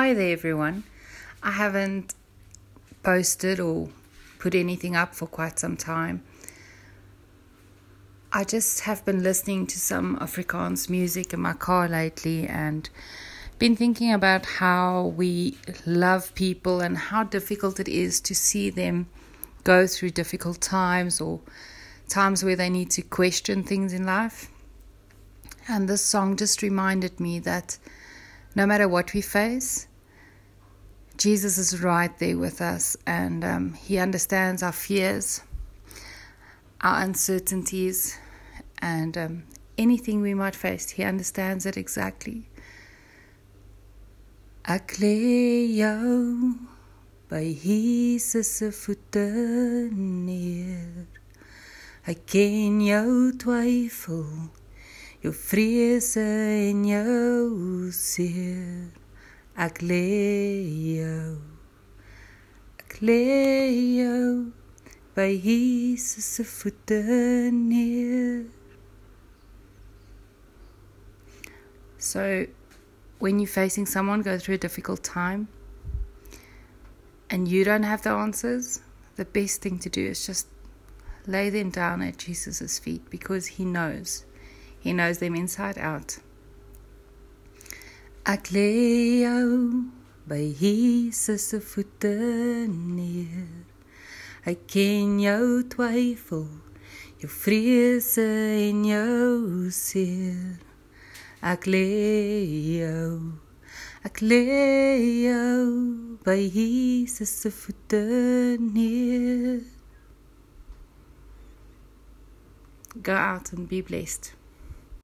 Hi there, everyone. I haven't posted or put anything up for quite some time. I just have been listening to some Afrikaans music in my car lately and been thinking about how we love people and how difficult it is to see them go through difficult times or times where they need to question things in life. And this song just reminded me that no matter what we face, Jesus is right there with us and um, He understands our fears, our uncertainties, and um, anything we might face. He understands it exactly. Ek lê jou by Jesus se voete neer. Hy ken jou twyfel jou vrese en jou se neer so when you're facing someone go through a difficult time and you don't have the answers the best thing to do is just lay them down at Jesus' feet because he knows He knows them inside out. Ek lê jou by Jesus se voete neer. Hy ken jou twyfel, jou vrese en jou seer. Ek lê jou Ek lê jou by Jesus se voete neer. Go out and be blessed.